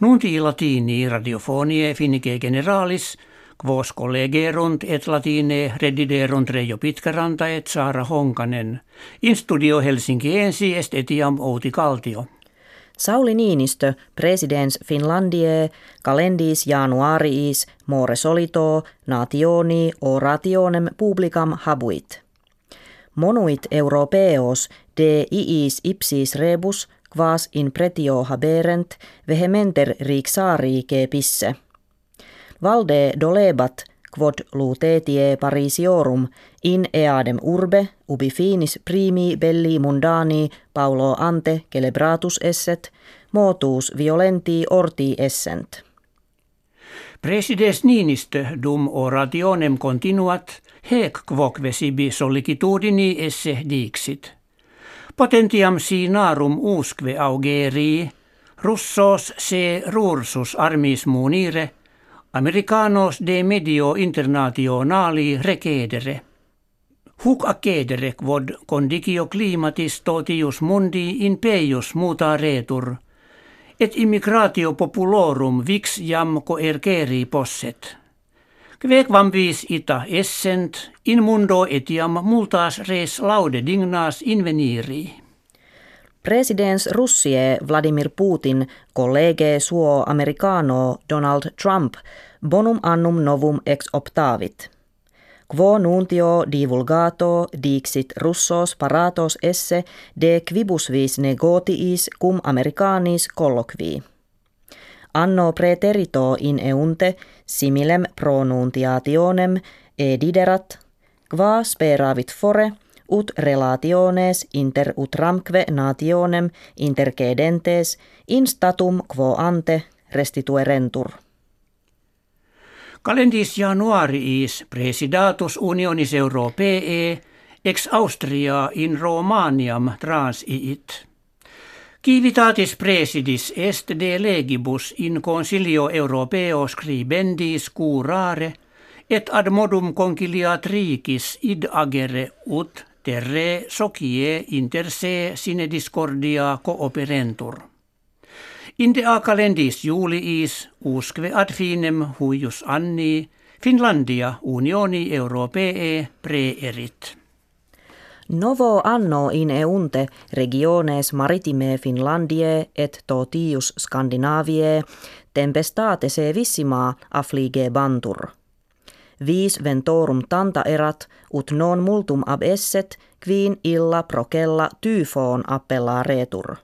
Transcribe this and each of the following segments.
Nunti latini radiofonie finike generalis, quos collegerunt et latine rediderunt Reijo Pitkäranta et Saara Honkanen. In studio Helsinki est etiam Outi Kaltio. Sauli Niinistö, presidents Finlandie, calendis januariis, more solito, nationi orationem publicam habuit. Monuit europeos de iis ipsis rebus quas in pretio haberent vehementer rixarige pisse. Valde dolebat quod lutetie Parisiorum in eadem urbe ubi finis primi belli mundani Paulo ante celebratus esset motus violenti orti essent. Presides Niinistö dum orationem continuat hec quoque sibi sollicitudini esse dixit. Potentiam sinarum usque augerii, russos se rursus armis munire, americanos de medio internationali recedere. Huc accedere quod condicio climatis totius mundi in peius muta retur, et immigratio populorum vix jam coergeri posset. Kvequam vis ita essent, in mundo etiam multas res laude dignas inveniri. Presidents Russie Vladimir Putin kollege suo americano Donald Trump bonum annum novum ex optavit. Quo nuntio divulgato dixit russos paratos esse de quibusvis negotiis cum americanis colloquii. Anno preterito in eunte similem pronuntiationem ediderat, qua speravit fore, ut relationes inter utramque nationem intercedentes in statum quo ante restituerentur. Calendis januariis presidatus unionis europee ex Austria in Romaniam transiit. Civitatis presidis est de legibus in concilio europeo scribendis curare et ad modum conciliatricis id agere ut terre socie inter se sine discordia cooperentur. Inde a calendis juliis usque ad finem huius anni Finlandia unioni europee preerit. Novo anno in eunte regiones maritime Finlandie et totius Scandinaviae tempestate se vissima afflige bantur. Vis ventorum tanta erat ut non multum ab esset quin illa procella tyfoon appella retur.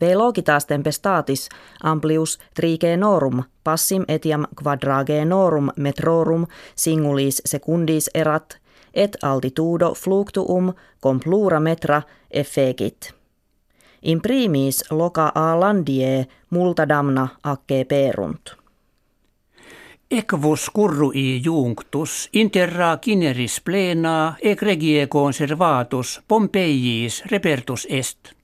Velogitas tempestatis amplius trigenorum passim etiam quadragenorum metrorum singulis secundis erat et altitudo fluctuum com plura metra effegit. In primis loca a landie multa damna acce perunt. Equus currui junctus interra kineris plena egregie conservatus Pompeiis repertus est.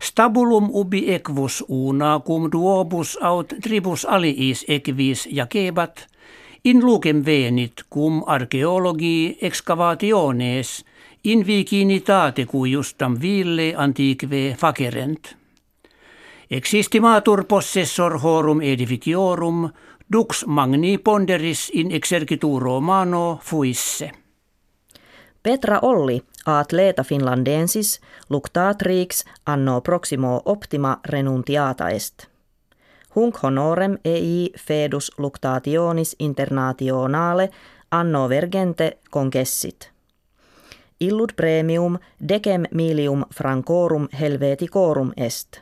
Stabulum ubi equus una cum duobus aut tribus aliis equivis jacebat, in lucem venit cum archeologi excavationes in vicinitate justam ville antiquae facerent. Existimatur possessor horum edificiorum dux magni ponderis in exercituro mano fuisse. Petra Olli, atleta finlandensis, luctatrix anno proximo optima renuntiata est. Hunc honorem ei fedus luctationis internationale anno vergente congessit. Illud premium decem milium francorum helveticorum est.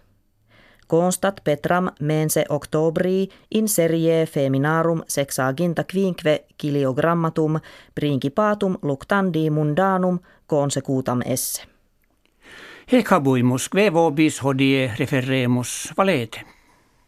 Constat Petram mense octobrii in serie feminarum sexaginta quinque kiliogrammatum principatum luctandi mundanum consecutam esse. Hec habuimus, kve vobis hodie referemus valete.